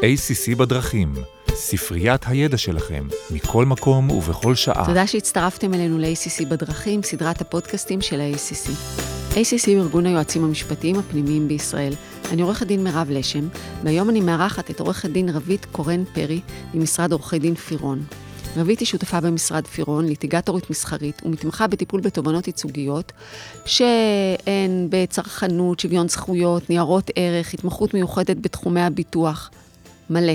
ACC בדרכים, ספריית הידע שלכם, מכל מקום ובכל שעה. תודה שהצטרפתם אלינו ל-ACC בדרכים, סדרת הפודקאסטים של ה-ACC. ACC הוא ארגון היועצים המשפטיים הפנימיים בישראל. אני עורכת דין מירב לשם, והיום אני מארחת את עורכת דין רבית קורן פרי ממשרד עורכי דין פירון. רבית היא שותפה במשרד פירון, ליטיגטורית מסחרית ומתמחה בטיפול בתובענות ייצוגיות, שהן בצרכנות, שוויון זכויות, ניירות ערך, התמחות מיוחדת בתחומי הביטוח. מלא.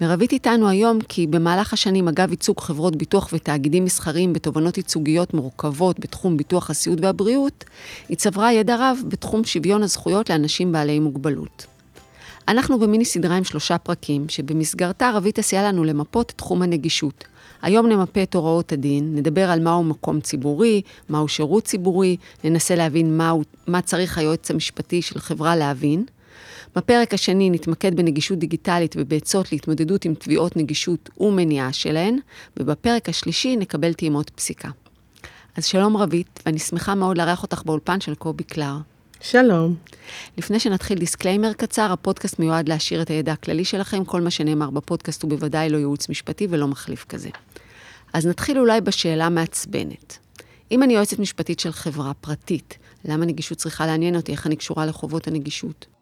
מרבית איתנו היום כי במהלך השנים, אגב ייצוג חברות ביטוח ותאגידים מסחריים בתובענות ייצוגיות מורכבות בתחום ביטוח הסיעוד והבריאות, היא צברה ידע רב בתחום שוויון הזכויות לאנשים בעלי מוגבלות. אנחנו במיני סדרה עם שלושה פרקים, שבמסגרתה רבית תסייע לנו למפות את תחום הנגישות. היום נמפה את הוראות הדין, נדבר על מהו מקום ציבורי, מהו שירות ציבורי, ננסה להבין מהו, מה צריך היועץ המשפטי של חברה להבין. בפרק השני נתמקד בנגישות דיגיטלית ובעצות להתמודדות עם תביעות נגישות ומניעה שלהן, ובפרק השלישי נקבל טעימות פסיקה. אז שלום רבית, ואני שמחה מאוד לארח אותך באולפן של קובי קלר. שלום. לפני שנתחיל disclaimer קצר, הפודקאסט מיועד להעשיר את הידע הכללי שלכם, כל מה שנאמר בפודקאסט הוא בוודאי לא ייעוץ משפטי ולא מחליף כזה. אז נתחיל אולי בשאלה מעצבנת. אם אני יועצת משפטית של חברה פרטית, למה נגישות צריכה לעניין אותי? איך אני קשורה לחובות הנגישות?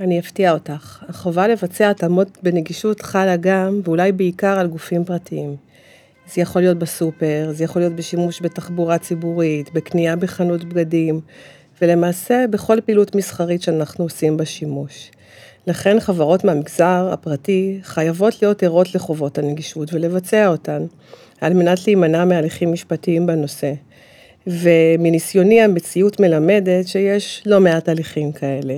אני אפתיע אותך. החובה לבצע התאמות בנגישות חלה גם, ואולי בעיקר, על גופים פרטיים. זה יכול להיות בסופר, זה יכול להיות בשימוש בתחבורה ציבורית, בקנייה בחנות בגדים, ולמעשה בכל פעילות מסחרית שאנחנו עושים בה שימוש. לכן חברות מהמגזר הפרטי חייבות להיות ערות לחובות הנגישות ולבצע אותן, על מנת להימנע מהליכים משפטיים בנושא. ומניסיוני המציאות מלמדת שיש לא מעט הליכים כאלה.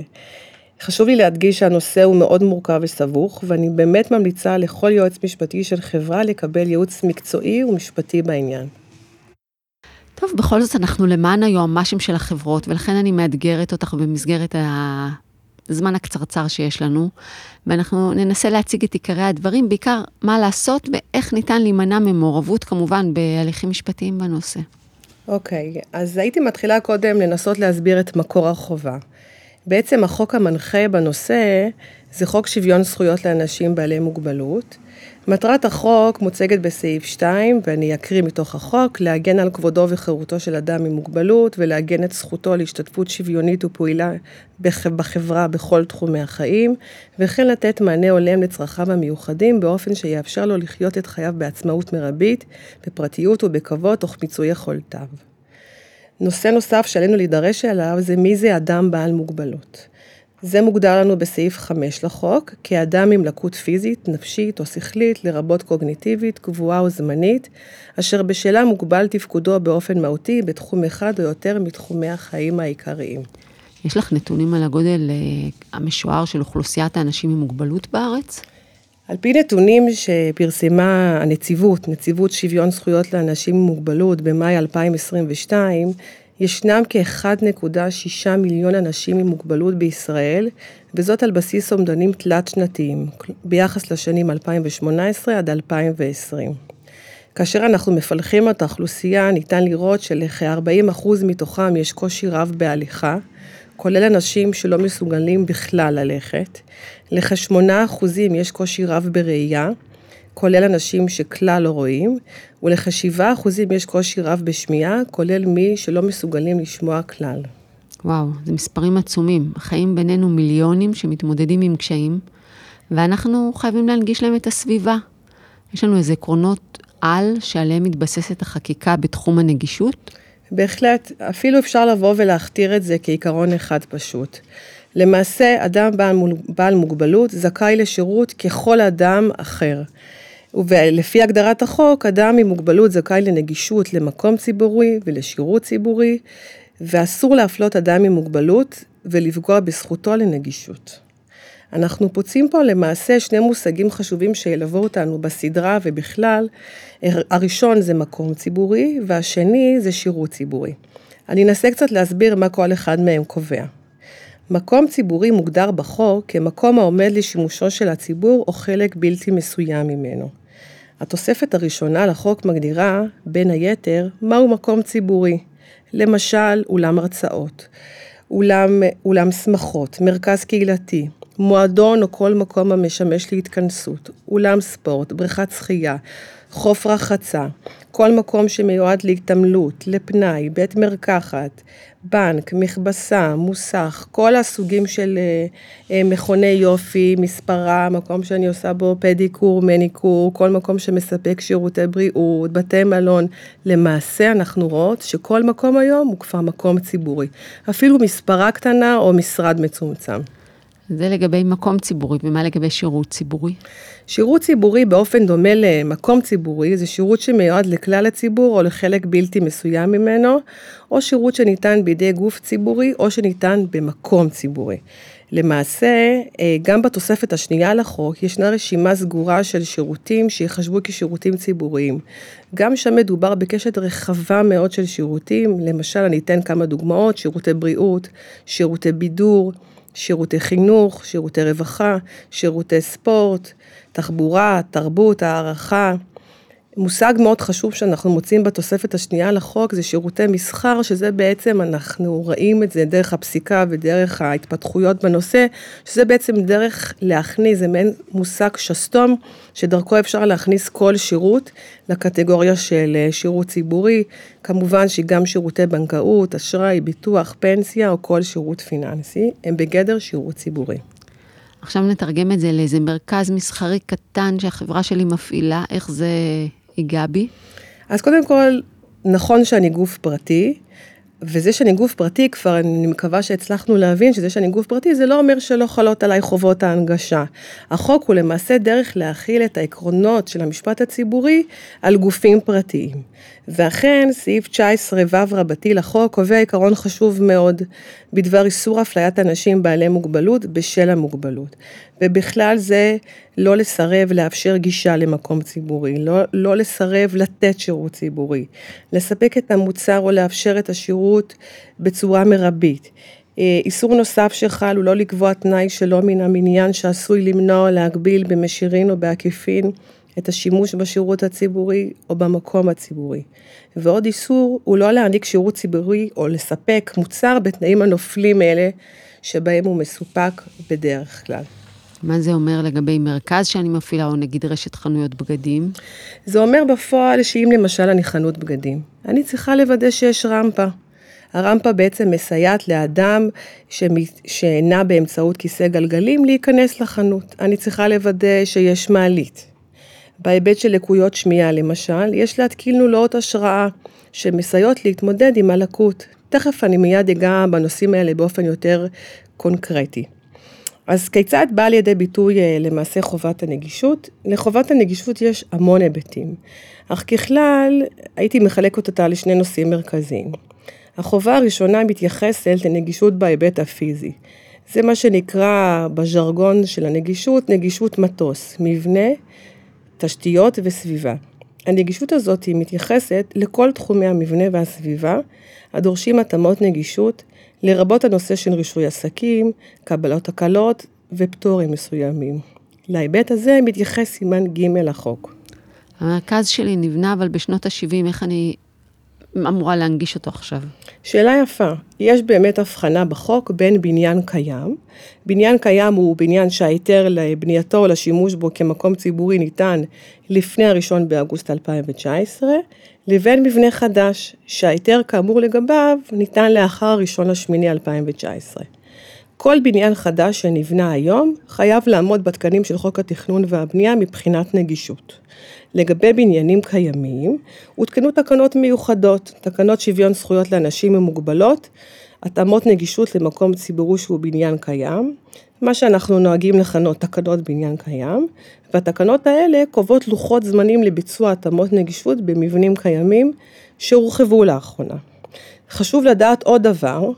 חשוב לי להדגיש שהנושא הוא מאוד מורכב וסבוך, ואני באמת ממליצה לכל יועץ משפטי של חברה לקבל ייעוץ מקצועי ומשפטי בעניין. טוב, בכל זאת אנחנו למען היועמ"שים של החברות, ולכן אני מאתגרת אותך במסגרת הזמן הקצרצר שיש לנו, ואנחנו ננסה להציג את עיקרי הדברים, בעיקר מה לעשות ואיך ניתן להימנע ממעורבות כמובן בהליכים משפטיים בנושא. אוקיי, okay, אז הייתי מתחילה קודם לנסות להסביר את מקור החובה. בעצם החוק המנחה בנושא זה חוק שוויון זכויות לאנשים בעלי מוגבלות. מטרת החוק מוצגת בסעיף 2, ואני אקריא מתוך החוק, להגן על כבודו וחירותו של אדם עם מוגבלות ולעגן את זכותו להשתתפות שוויונית ופעילה בחברה בכל תחומי החיים, וכן לתת מענה הולם לצרכיו המיוחדים באופן שיאפשר לו לחיות את חייו בעצמאות מרבית, בפרטיות ובכבוד תוך מיצוי יכולתיו. נושא נוסף שעלינו להידרש אליו זה מי זה אדם בעל מוגבלות. זה מוגדר לנו בסעיף 5 לחוק, כאדם עם לקות פיזית, נפשית או שכלית, לרבות קוגניטיבית, קבועה או זמנית, אשר בשלה מוגבל תפקודו באופן מהותי בתחום אחד או יותר מתחומי החיים העיקריים. יש לך נתונים על הגודל אה, המשוער של אוכלוסיית האנשים עם מוגבלות בארץ? על פי נתונים שפרסמה הנציבות, נציבות שוויון זכויות לאנשים עם מוגבלות במאי 2022, ישנם כ-1.6 מיליון אנשים עם מוגבלות בישראל, וזאת על בסיס אומדנים תלת-שנתיים, ביחס לשנים 2018 עד 2020. כאשר אנחנו מפלחים את האוכלוסייה, ניתן לראות שלכ-40% מתוכם יש קושי רב בהליכה, כולל אנשים שלא מסוגלים בכלל ללכת. לכ-8% יש קושי רב בראייה, כולל אנשים שכלל לא רואים, ולכ-7% יש קושי רב בשמיעה, כולל מי שלא מסוגלים לשמוע כלל. וואו, זה מספרים עצומים. חיים בינינו מיליונים שמתמודדים עם קשיים, ואנחנו חייבים להנגיש להם את הסביבה. יש לנו איזה עקרונות על שעליהם מתבססת החקיקה בתחום הנגישות? בהחלט, אפילו אפשר לבוא ולהכתיר את זה כעיקרון אחד פשוט. למעשה, אדם בעל מוגבלות זכאי לשירות ככל אדם אחר. ולפי הגדרת החוק, אדם עם מוגבלות זכאי לנגישות למקום ציבורי ולשירות ציבורי, ואסור להפלות אדם עם מוגבלות ולפגוע בזכותו לנגישות. אנחנו פוצעים פה למעשה שני מושגים חשובים שילוו אותנו בסדרה ובכלל. הראשון זה מקום ציבורי, והשני זה שירות ציבורי. אני אנסה קצת להסביר מה כל אחד מהם קובע. מקום ציבורי מוגדר בחוק כמקום העומד לשימושו של הציבור או חלק בלתי מסוים ממנו. התוספת הראשונה לחוק מגדירה, בין היתר, מהו מקום ציבורי. למשל, אולם הרצאות, אולם, שמחות, מרכז קהילתי, מועדון או כל מקום המשמש להתכנסות, אולם ספורט, בריכת שחייה, חוף רחצה, כל מקום שמיועד להתעמלות, לפנאי, בית מרקחת, בנק, מכבסה, מוסך, כל הסוגים של uh, uh, מכוני יופי, מספרה, מקום שאני עושה בו פדיקור, מניקור, כל מקום שמספק שירותי בריאות, בתי מלון. למעשה אנחנו רואות שכל מקום היום הוא כבר מקום ציבורי. אפילו מספרה קטנה או משרד מצומצם. זה לגבי מקום ציבורי, ומה לגבי שירות ציבורי? שירות ציבורי באופן דומה למקום ציבורי, זה שירות שמיועד לכלל הציבור או לחלק בלתי מסוים ממנו, או שירות שניתן בידי גוף ציבורי או שניתן במקום ציבורי. למעשה, אה, גם בתוספת השנייה לחוק ישנה רשימה סגורה של שירותים שיחשבו כשירותים ציבוריים. גם שם מדובר בקשת רחבה מאוד של שירותים, למשל אני אתן כמה דוגמאות, שירותי בריאות, שירותי בידור, שירותי חינוך, שירותי רווחה, שירותי ספורט, תחבורה, תרבות, הערכה. מושג מאוד חשוב שאנחנו מוצאים בתוספת השנייה לחוק זה שירותי מסחר, שזה בעצם, אנחנו רואים את זה דרך הפסיקה ודרך ההתפתחויות בנושא, שזה בעצם דרך להכניס, זה מעין מושג שסתום, שדרכו אפשר להכניס כל שירות לקטגוריה של אה, שירות ציבורי, כמובן שגם שירותי בנקאות, אשראי, ביטוח, פנסיה או כל שירות פיננסי, הם בגדר שירות ציבורי. עכשיו נתרגם את זה לאיזה מרכז מסחרי קטן שהחברה שלי מפעילה, איך זה ייגע בי? אז קודם כל, נכון שאני גוף פרטי, וזה שאני גוף פרטי, כבר אני מקווה שהצלחנו להבין שזה שאני גוף פרטי, זה לא אומר שלא חלות עליי חובות ההנגשה. החוק הוא למעשה דרך להכיל את העקרונות של המשפט הציבורי על גופים פרטיים. ואכן, סעיף 19ו רבתי לחוק קובע עיקרון חשוב מאוד בדבר איסור אפליית אנשים בעלי מוגבלות בשל המוגבלות. ובכלל זה לא לסרב לאפשר גישה למקום ציבורי, לא, לא לסרב לתת שירות ציבורי, לספק את המוצר או לאפשר את השירות בצורה מרבית. אה, איסור נוסף שחל הוא לא לקבוע תנאי שלא מן המניין שעשוי למנוע או להגביל במישרין או בעקיפין את השימוש בשירות הציבורי או במקום הציבורי. ועוד איסור הוא לא להעניק שירות ציבורי או לספק מוצר בתנאים הנופלים אלה שבהם הוא מסופק בדרך כלל. מה זה אומר לגבי מרכז שאני מפעילה, או נגיד רשת חנויות בגדים? זה אומר בפועל שאם למשל אני חנות בגדים, אני צריכה לוודא שיש רמפה. הרמפה בעצם מסייעת לאדם שנע באמצעות כיסא גלגלים להיכנס לחנות. אני צריכה לוודא שיש מעלית. בהיבט של לקויות שמיעה למשל, יש להתקין לולאות השראה שמסייעות להתמודד עם הלקות. תכף אני מיד אגע בנושאים האלה באופן יותר קונקרטי. אז כיצד באה לידי ביטוי אה, למעשה חובת הנגישות? לחובת הנגישות יש המון היבטים, אך ככלל הייתי מחלקת אותה לשני נושאים מרכזיים. החובה הראשונה מתייחסת לנגישות בהיבט הפיזי. זה מה שנקרא בז'רגון של הנגישות, נגישות מטוס, מבנה, תשתיות וסביבה. הנגישות הזאת היא מתייחסת לכל תחומי המבנה והסביבה הדורשים התאמות נגישות, לרבות הנושא של רישוי עסקים, קבלות הקלות ופטורים מסוימים. להיבט הזה מתייחס סימן ג' לחוק. המרכז שלי נבנה אבל בשנות ה-70, איך אני אמורה להנגיש אותו עכשיו? שאלה יפה. יש באמת הבחנה בחוק בין בניין קיים. בניין קיים הוא בניין שההיתר לבנייתו או לשימוש בו כמקום ציבורי ניתן לפני הראשון באוגוסט 2019, לבין מבנה חדש, שההיתר כאמור לגביו ניתן לאחר הראשון לשמיני 2019. כל בניין חדש שנבנה היום חייב לעמוד בתקנים של חוק התכנון והבנייה מבחינת נגישות. לגבי בניינים קיימים, הותקנו תקנות מיוחדות, תקנות שוויון זכויות לאנשים עם מוגבלות, התאמות נגישות למקום ציבורי שהוא בניין קיים, מה שאנחנו נוהגים לכנות תקנות בניין קיים, והתקנות האלה קובעות לוחות זמנים לביצוע התאמות נגישות במבנים קיימים שהורחבו לאחרונה. חשוב לדעת עוד דבר,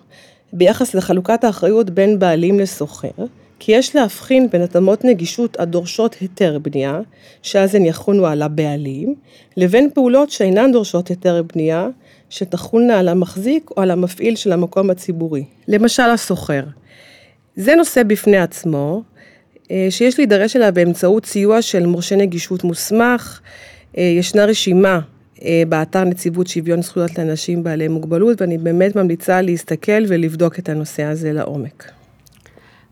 ביחס לחלוקת האחריות בין בעלים לשוכר, כי יש להבחין בין התאמות נגישות הדורשות היתר בנייה, שאז הן יחונו על הבעלים, לבין פעולות שאינן דורשות היתר בנייה, שתחולנה על המחזיק או על המפעיל של המקום הציבורי. למשל השוכר. זה נושא בפני עצמו, אה, שיש להידרש אליו באמצעות סיוע של מורשה נגישות מוסמך. אה, ישנה רשימה אה, באתר נציבות שוויון זכויות לאנשים בעלי מוגבלות, ואני באמת ממליצה להסתכל ולבדוק את הנושא הזה לעומק.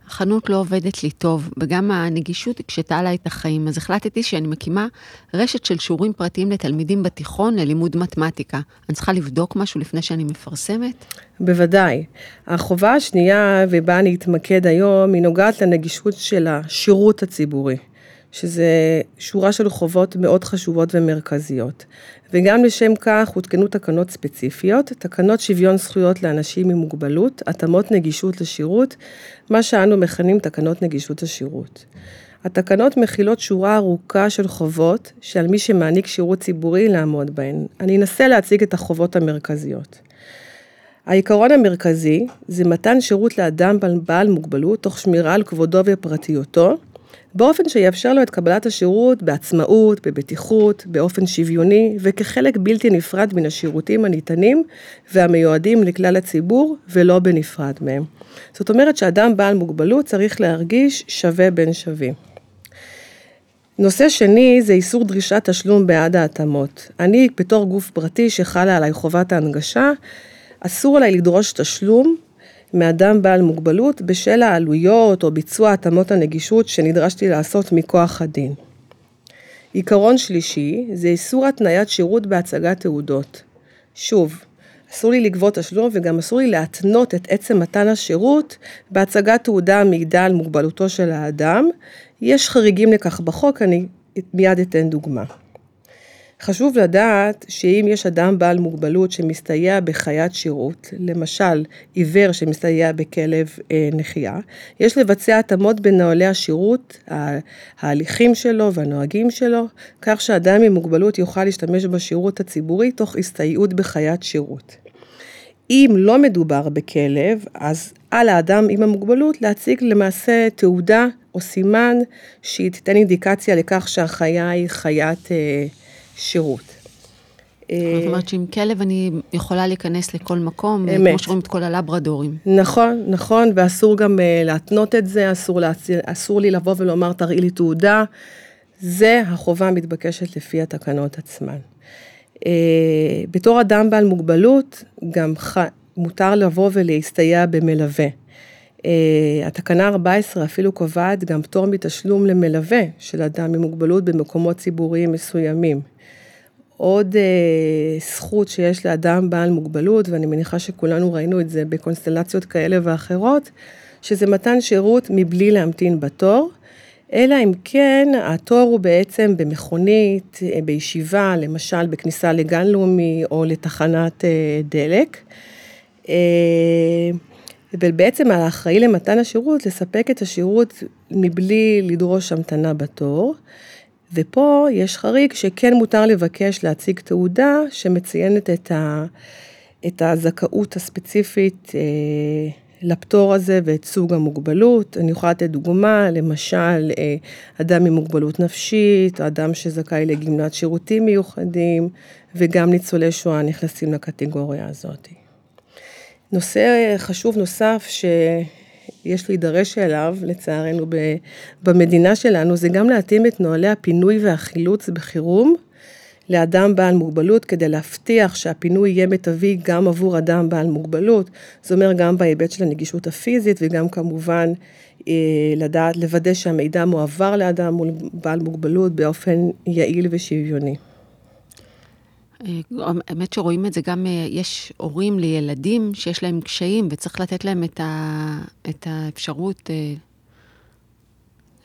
החנות לא עובדת לי טוב, וגם הנגישות הקשתה עליי את החיים, אז החלטתי שאני מקימה רשת של שיעורים פרטיים לתלמידים בתיכון ללימוד מתמטיקה. אני צריכה לבדוק משהו לפני שאני מפרסמת? בוודאי. החובה השנייה, ובה אני אתמקד היום, היא נוגעת לנגישות של השירות הציבורי. שזה שורה של חובות מאוד חשובות ומרכזיות. וגם לשם כך הותקנו תקנות ספציפיות, תקנות שוויון זכויות לאנשים עם מוגבלות, התאמות נגישות לשירות, מה שאנו מכנים תקנות נגישות השירות. התקנות מכילות שורה ארוכה של חובות שעל מי שמעניק שירות ציבורי לעמוד בהן. אני אנסה להציג את החובות המרכזיות. העיקרון המרכזי זה מתן שירות לאדם בעל מוגבלות תוך שמירה על כבודו ופרטיותו, באופן שיאפשר לו את קבלת השירות בעצמאות, בבטיחות, באופן שוויוני וכחלק בלתי נפרד מן השירותים הניתנים והמיועדים לכלל הציבור ולא בנפרד מהם. זאת אומרת שאדם בעל מוגבלות צריך להרגיש שווה בין שווים. נושא שני זה איסור דרישת תשלום בעד ההתאמות. אני בתור גוף פרטי שחלה עליי חובת ההנגשה, אסור עליי לדרוש תשלום מאדם בעל מוגבלות בשל העלויות או ביצוע התאמות הנגישות שנדרשתי לעשות מכוח הדין. עיקרון שלישי זה איסור התניית שירות בהצגת תעודות. שוב, אסור לי לגבות תשלום וגם אסור לי להתנות את עצם מתן השירות בהצגת תעודה המעידה על מוגבלותו של האדם. יש חריגים לכך בחוק, אני מיד אתן דוגמה. חשוב לדעת שאם יש אדם בעל מוגבלות שמסתייע בחיית שירות, למשל עיוור שמסתייע בכלב אה, נחייה, יש לבצע התאמות בנוהלי השירות, ההליכים שלו והנוהגים שלו, כך שאדם עם מוגבלות יוכל להשתמש בשירות הציבורי תוך הסתייעות בחיית שירות. אם לא מדובר בכלב, אז על האדם עם המוגבלות להציג למעשה תעודה או סימן שהיא תיתן אינדיקציה לכך שהחיה היא חיית אה, שירות. זאת אומרת שעם כלב אני יכולה להיכנס לכל מקום, אמת. כמו שרואים את כל הלברדורים. נכון, נכון, ואסור גם uh, להתנות את זה, אסור, להציר, אסור לי לבוא ולומר תראי לי תעודה, זה החובה המתבקשת לפי התקנות עצמן. Uh, בתור אדם בעל מוגבלות, גם ח... מותר לבוא ולהסתייע במלווה. Uh, התקנה 14 אפילו קובעת גם פטור מתשלום למלווה של אדם עם מוגבלות במקומות ציבוריים מסוימים. עוד אה, זכות שיש לאדם בעל מוגבלות, ואני מניחה שכולנו ראינו את זה בקונסטלציות כאלה ואחרות, שזה מתן שירות מבלי להמתין בתור, אלא אם כן התור הוא בעצם במכונית, אה, בישיבה, למשל בכניסה לגן לאומי או לתחנת אה, דלק. אה, ובעצם האחראי למתן השירות, לספק את השירות מבלי לדרוש המתנה בתור. ופה יש חריג שכן מותר לבקש להציג תעודה שמציינת את, ה, את הזכאות הספציפית אה, לפטור הזה ואת סוג המוגבלות. אני יכולה לתת דוגמה, למשל, אה, אדם עם מוגבלות נפשית, אדם שזכאי לגמלת שירותים מיוחדים, וגם ניצולי שואה נכנסים לקטגוריה הזאת. נושא חשוב נוסף ש... יש להידרש אליו, לצערנו, במדינה שלנו, זה גם להתאים את נוהלי הפינוי והחילוץ בחירום לאדם בעל מוגבלות, כדי להבטיח שהפינוי יהיה מיטבי גם עבור אדם בעל מוגבלות. זאת אומרת, גם בהיבט של הנגישות הפיזית, וגם כמובן אה, לדעת, לוודא שהמידע מועבר לאדם בעל מוגבלות באופן יעיל ושוויוני. אה, האמת שרואים את זה גם, אה, יש הורים לילדים שיש להם קשיים וצריך לתת להם את, ה, את האפשרות אה,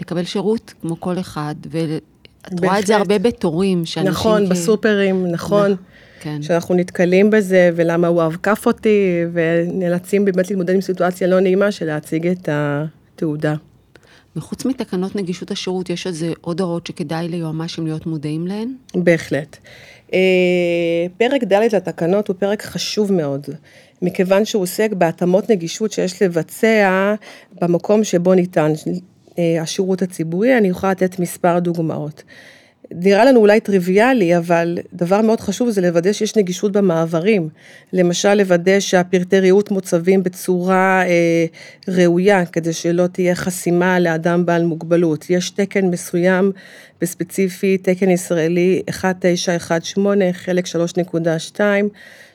לקבל שירות כמו כל אחד, ואת רואה את זה הרבה בתורים, שאנשים... נכון, בסופרים, נכון. כן. שאנחנו נתקלים בזה, ולמה הוא עקף אותי, ונאלצים באמת להתמודד עם סיטואציה לא נעימה של להציג את התעודה. וחוץ מתקנות נגישות השירות, יש איזה עוד הוראות שכדאי ליועמ"שים להיות מודעים להן? בהחלט. אה, פרק ד' לתקנות הוא פרק חשוב מאוד, מכיוון שהוא עוסק בהתאמות נגישות שיש לבצע במקום שבו ניתן אה, השירות הציבורי, אני יכולה לתת מספר דוגמאות. נראה לנו אולי טריוויאלי, אבל דבר מאוד חשוב זה לוודא שיש נגישות במעברים. למשל, לוודא שהפרטי ריהוט מוצבים בצורה אה, ראויה, כדי שלא תהיה חסימה לאדם בעל מוגבלות. יש תקן מסוים, בספציפי תקן ישראלי 1918, חלק 3.2,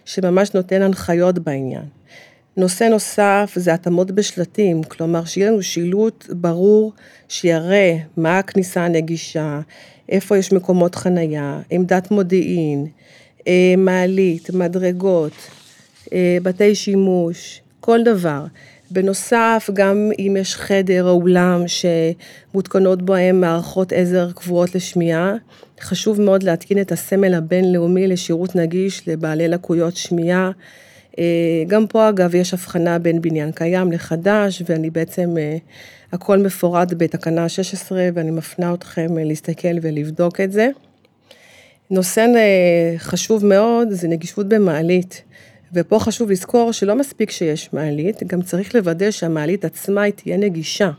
שממש נותן הנחיות בעניין. נושא נוסף זה התאמות בשלטים, כלומר שיהיה לנו שילוט ברור שיראה מה הכניסה הנגישה, איפה יש מקומות חנייה, עמדת מודיעין, אה, מעלית, מדרגות, אה, בתי שימוש, כל דבר. בנוסף, גם אם יש חדר או אולם שמותקנות בהם מערכות עזר קבועות לשמיעה, חשוב מאוד להתקין את הסמל הבינלאומי לשירות נגיש לבעלי לקויות שמיעה. אה, גם פה אגב יש הבחנה בין בניין קיים לחדש, ואני בעצם, אה, הכל מפורט בתקנה 16, ואני מפנה אתכם אה, להסתכל ולבדוק את זה. נושא חשוב מאוד זה נגישות במעלית. ופה חשוב לזכור שלא מספיק שיש מעלית, גם צריך לוודא שהמעלית עצמה היא תהיה נגישה.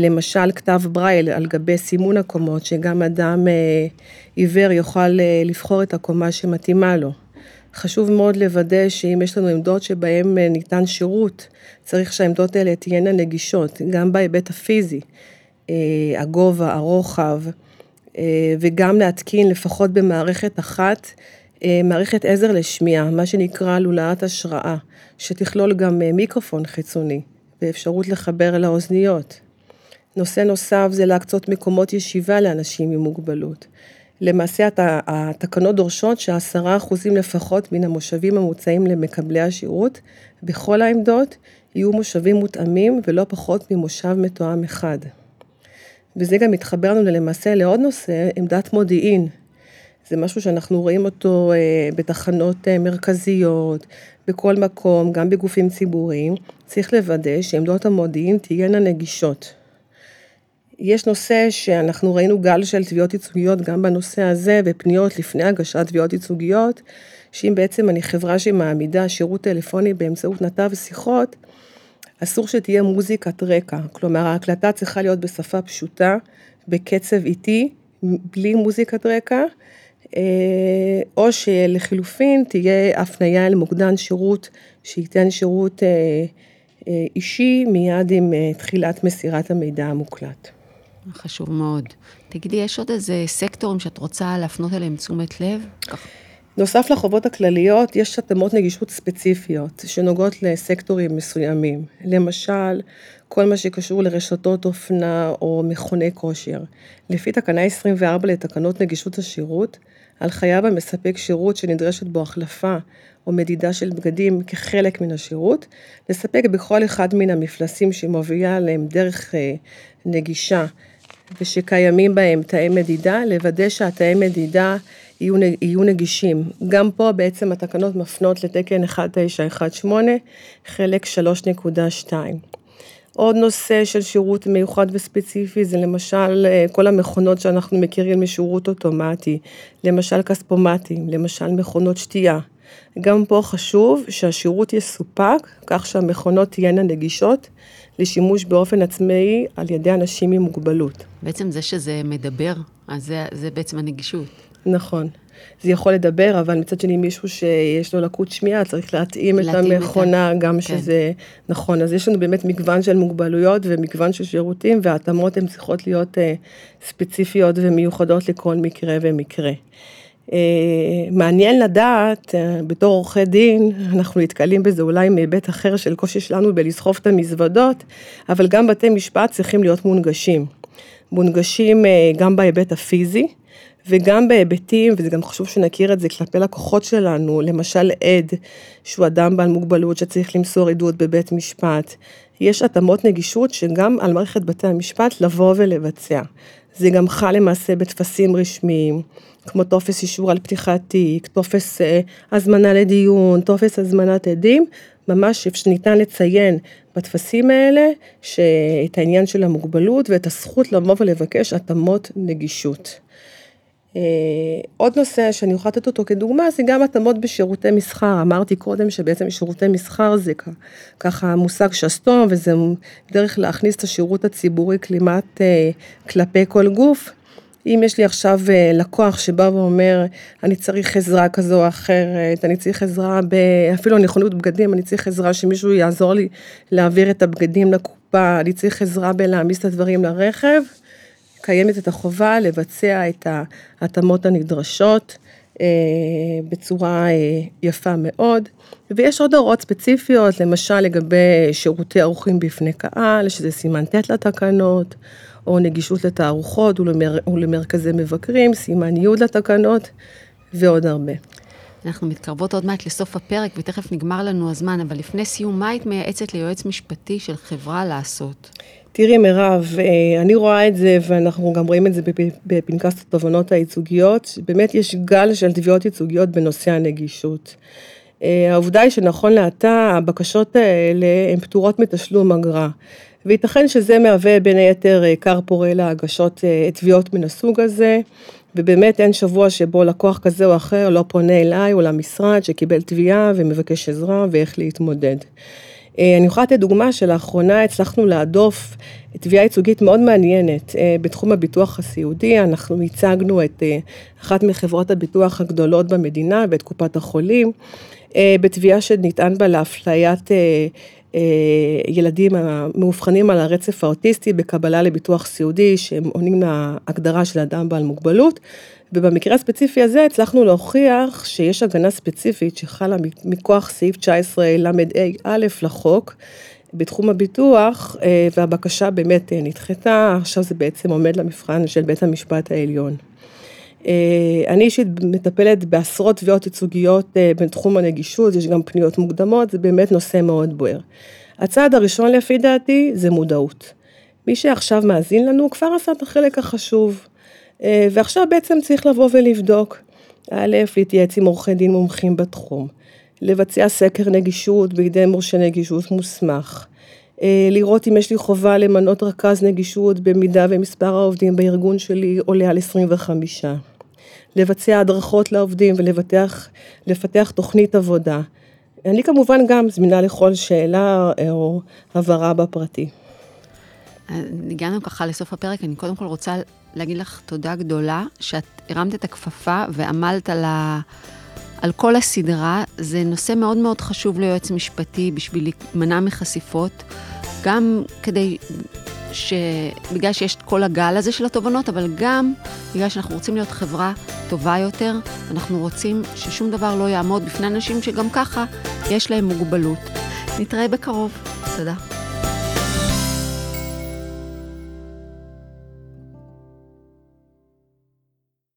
למשל, כתב ברייל על גבי סימון הקומות, שגם אדם עיוור יוכל לבחור את הקומה שמתאימה לו. חשוב מאוד לוודא שאם יש לנו עמדות שבהן ניתן שירות, צריך שהעמדות האלה תהיינה נגישות, גם בהיבט הפיזי, הגובה, הרוחב, וגם להתקין לפחות במערכת אחת אה, מערכת עזר לשמיעה, מה שנקרא לולאת השראה, שתכלול גם אה, מיקרופון חיצוני ואפשרות לחבר לאוזניות. נושא נוסף זה להקצות מקומות ישיבה לאנשים עם מוגבלות. למעשה התקנות דורשות שעשרה אחוזים לפחות מן המושבים המוצעים למקבלי השירות בכל העמדות יהיו מושבים מותאמים ולא פחות ממושב מתואם אחד. וזה גם מתחבר לנו למעשה לעוד נושא, עמדת מודיעין, זה משהו שאנחנו רואים אותו אה, בתחנות אה, מרכזיות, בכל מקום, גם בגופים ציבוריים. צריך לוודא שעמדות המודיעין תהיינה נגישות. יש נושא שאנחנו ראינו גל של תביעות ייצוגיות גם בנושא הזה, ופניות לפני הגשת תביעות ייצוגיות, שאם בעצם אני חברה שמעמידה שירות טלפוני באמצעות נתב שיחות, אסור שתהיה מוזיקת רקע. כלומר, ההקלטה צריכה להיות בשפה פשוטה, בקצב איטי, בלי מוזיקת רקע, אה, או שלחילופין תהיה הפנייה למוקדן שירות שייתן שירות אה, אה, אישי מיד עם תחילת מסירת המידע המוקלט. חשוב מאוד. תגידי, יש עוד איזה סקטורים שאת רוצה להפנות אליהם תשומת לב? נוסף לחובות הכלליות, יש התאמות נגישות ספציפיות שנוגעות לסקטורים מסוימים. למשל, כל מה שקשור לרשתות אופנה או מכוני כושר. לפי תקנה 24 לתקנות נגישות השירות, על חייב המספק שירות שנדרשת בו החלפה או מדידה של בגדים כחלק מן השירות, לספק בכל אחד מן המפלסים שמובילה להם דרך אה, נגישה ושקיימים בהם תאי מדידה, לוודא שהתאי מדידה יהיו, יהיו נגישים. גם פה בעצם התקנות מפנות לתקן 1918, חלק 3.2. עוד נושא של שירות מיוחד וספציפי זה למשל אה, כל המכונות שאנחנו מכירים משירות אוטומטי, למשל כספומטים, למשל מכונות שתייה. גם פה חשוב שהשירות יסופק כך שהמכונות תהיינה נגישות לשימוש באופן עצמאי על ידי אנשים עם מוגבלות. בעצם זה שזה מדבר, אז זה, זה בעצם הנגישות. נכון. זה יכול לדבר, אבל מצד שני מישהו שיש לו לקות שמיעה, צריך להתאים, להתאים את המכונה, את גם כן. שזה נכון. אז יש לנו באמת מגוון של מוגבלויות ומגוון של שירותים, וההתאמות הן צריכות להיות uh, ספציפיות ומיוחדות לכל מקרה ומקרה. Uh, מעניין לדעת, uh, בתור עורכי דין, אנחנו נתקלים בזה אולי מהיבט אחר של קושי שלנו בלסחוב את המזוודות, אבל גם בתי משפט צריכים להיות מונגשים. מונגשים uh, גם בהיבט הפיזי, וגם בהיבטים, וזה גם חשוב שנכיר את זה כלפי לקוחות שלנו, למשל עד, שהוא אדם בעל מוגבלות שצריך למסור עדות בבית משפט. יש התאמות נגישות שגם על מערכת בתי המשפט לבוא ולבצע. זה גם חל למעשה בטפסים רשמיים, כמו טופס אישור על פתיחת תיק, טופס אה, הזמנה לדיון, טופס הזמנת עדים, ממש שניתן לציין בטפסים האלה את העניין של המוגבלות ואת הזכות לבוא ולבקש התאמות נגישות. אה, עוד נושא שאני יכולה לתת אותו כדוגמה זה גם התאמות בשירותי מסחר, אמרתי קודם שבעצם שירותי מסחר זה ככה מושג שסתום וזה דרך להכניס את השירות הציבורי כלימת אה, כלפי כל גוף. אם יש לי עכשיו אה, לקוח שבא ואומר, אני צריך עזרה כזו או אחרת, אני צריך עזרה, ב... אפילו נכונות בגדים, אני צריך עזרה שמישהו יעזור לי להעביר את הבגדים לקופה, אני צריך עזרה בלהעמיס את הדברים לרכב, קיימת את החובה לבצע את ההתאמות הנדרשות בצורה יפה מאוד. ויש עוד הוראות ספציפיות, למשל לגבי שירותי ערוכים בפני קהל, שזה סימן ט' לתקנות, או נגישות לתערוכות ולמר... ולמרכזי מבקרים, סימן י' לתקנות, ועוד הרבה. אנחנו מתקרבות עוד מעט לסוף הפרק, ותכף נגמר לנו הזמן, אבל לפני סיום, מה היית מייעצת ליועץ משפטי של חברה לעשות? תראי, מירב, אה, אני רואה את זה, ואנחנו גם רואים את זה בפנקס התובנות הייצוגיות, באמת יש גל של תביעות ייצוגיות בנושא הנגישות. אה, העובדה היא שנכון לעתה, הבקשות האלה הן פטורות מתשלום אגרה. וייתכן שזה מהווה בין היתר אה, כר פורה להגשות תביעות מן הסוג הזה. ובאמת אין שבוע שבו לקוח כזה או אחר לא פונה אליי או למשרד שקיבל תביעה ומבקש עזרה ואיך להתמודד. אה, אני יכולה לתת דוגמה שלאחרונה הצלחנו להדוף תביעה ייצוגית מאוד מעניינת אה, בתחום הביטוח הסיעודי, אנחנו ייצגנו את אה, אחת מחברות הביטוח הגדולות במדינה ואת קופת החולים, בתביעה שנטען בה לאפליית ילדים המאובחנים על הרצף האוטיסטי בקבלה לביטוח סיעודי שהם עונים להגדרה של אדם בעל מוגבלות. ובמקרה הספציפי הזה הצלחנו להוכיח שיש הגנה ספציפית שחלה מכוח סעיף 19 ל"ה לחוק. בתחום הביטוח אה, והבקשה באמת אה, נדחתה, עכשיו זה בעצם עומד למבחן של בית המשפט העליון. אה, אני אישית מטפלת בעשרות תביעות ייצוגיות בתחום הנגישות, יש גם פניות מוקדמות, זה באמת נושא מאוד בוער. הצעד הראשון לפי דעתי זה מודעות. מי שעכשיו מאזין לנו כבר עשה את החלק החשוב. אה, ועכשיו בעצם צריך לבוא ולבדוק. א', להתייעץ עם עורכי דין מומחים בתחום, לבצע סקר נגישות בידי מורשה נגישות מוסמך, אה, לראות אם יש לי חובה למנות רכז נגישות במידה ומספר העובדים בארגון שלי עולה על 25, לבצע הדרכות לעובדים ולפתח תוכנית עבודה. אני כמובן גם זמינה לכל שאלה אה, או הבהרה בפרטי. הגענו ככה לסוף הפרק, אני קודם כל רוצה להגיד לך תודה גדולה, שאת הרמת את הכפפה ועמלת על, ה... על כל הסדרה. זה נושא מאוד מאוד חשוב ליועץ משפטי בשביל להימנע מחשיפות, גם כדי ש... בגלל שיש את כל הגל הזה של התובנות, אבל גם בגלל שאנחנו רוצים להיות חברה טובה יותר, אנחנו רוצים ששום דבר לא יעמוד בפני אנשים שגם ככה יש להם מוגבלות. נתראה בקרוב. תודה.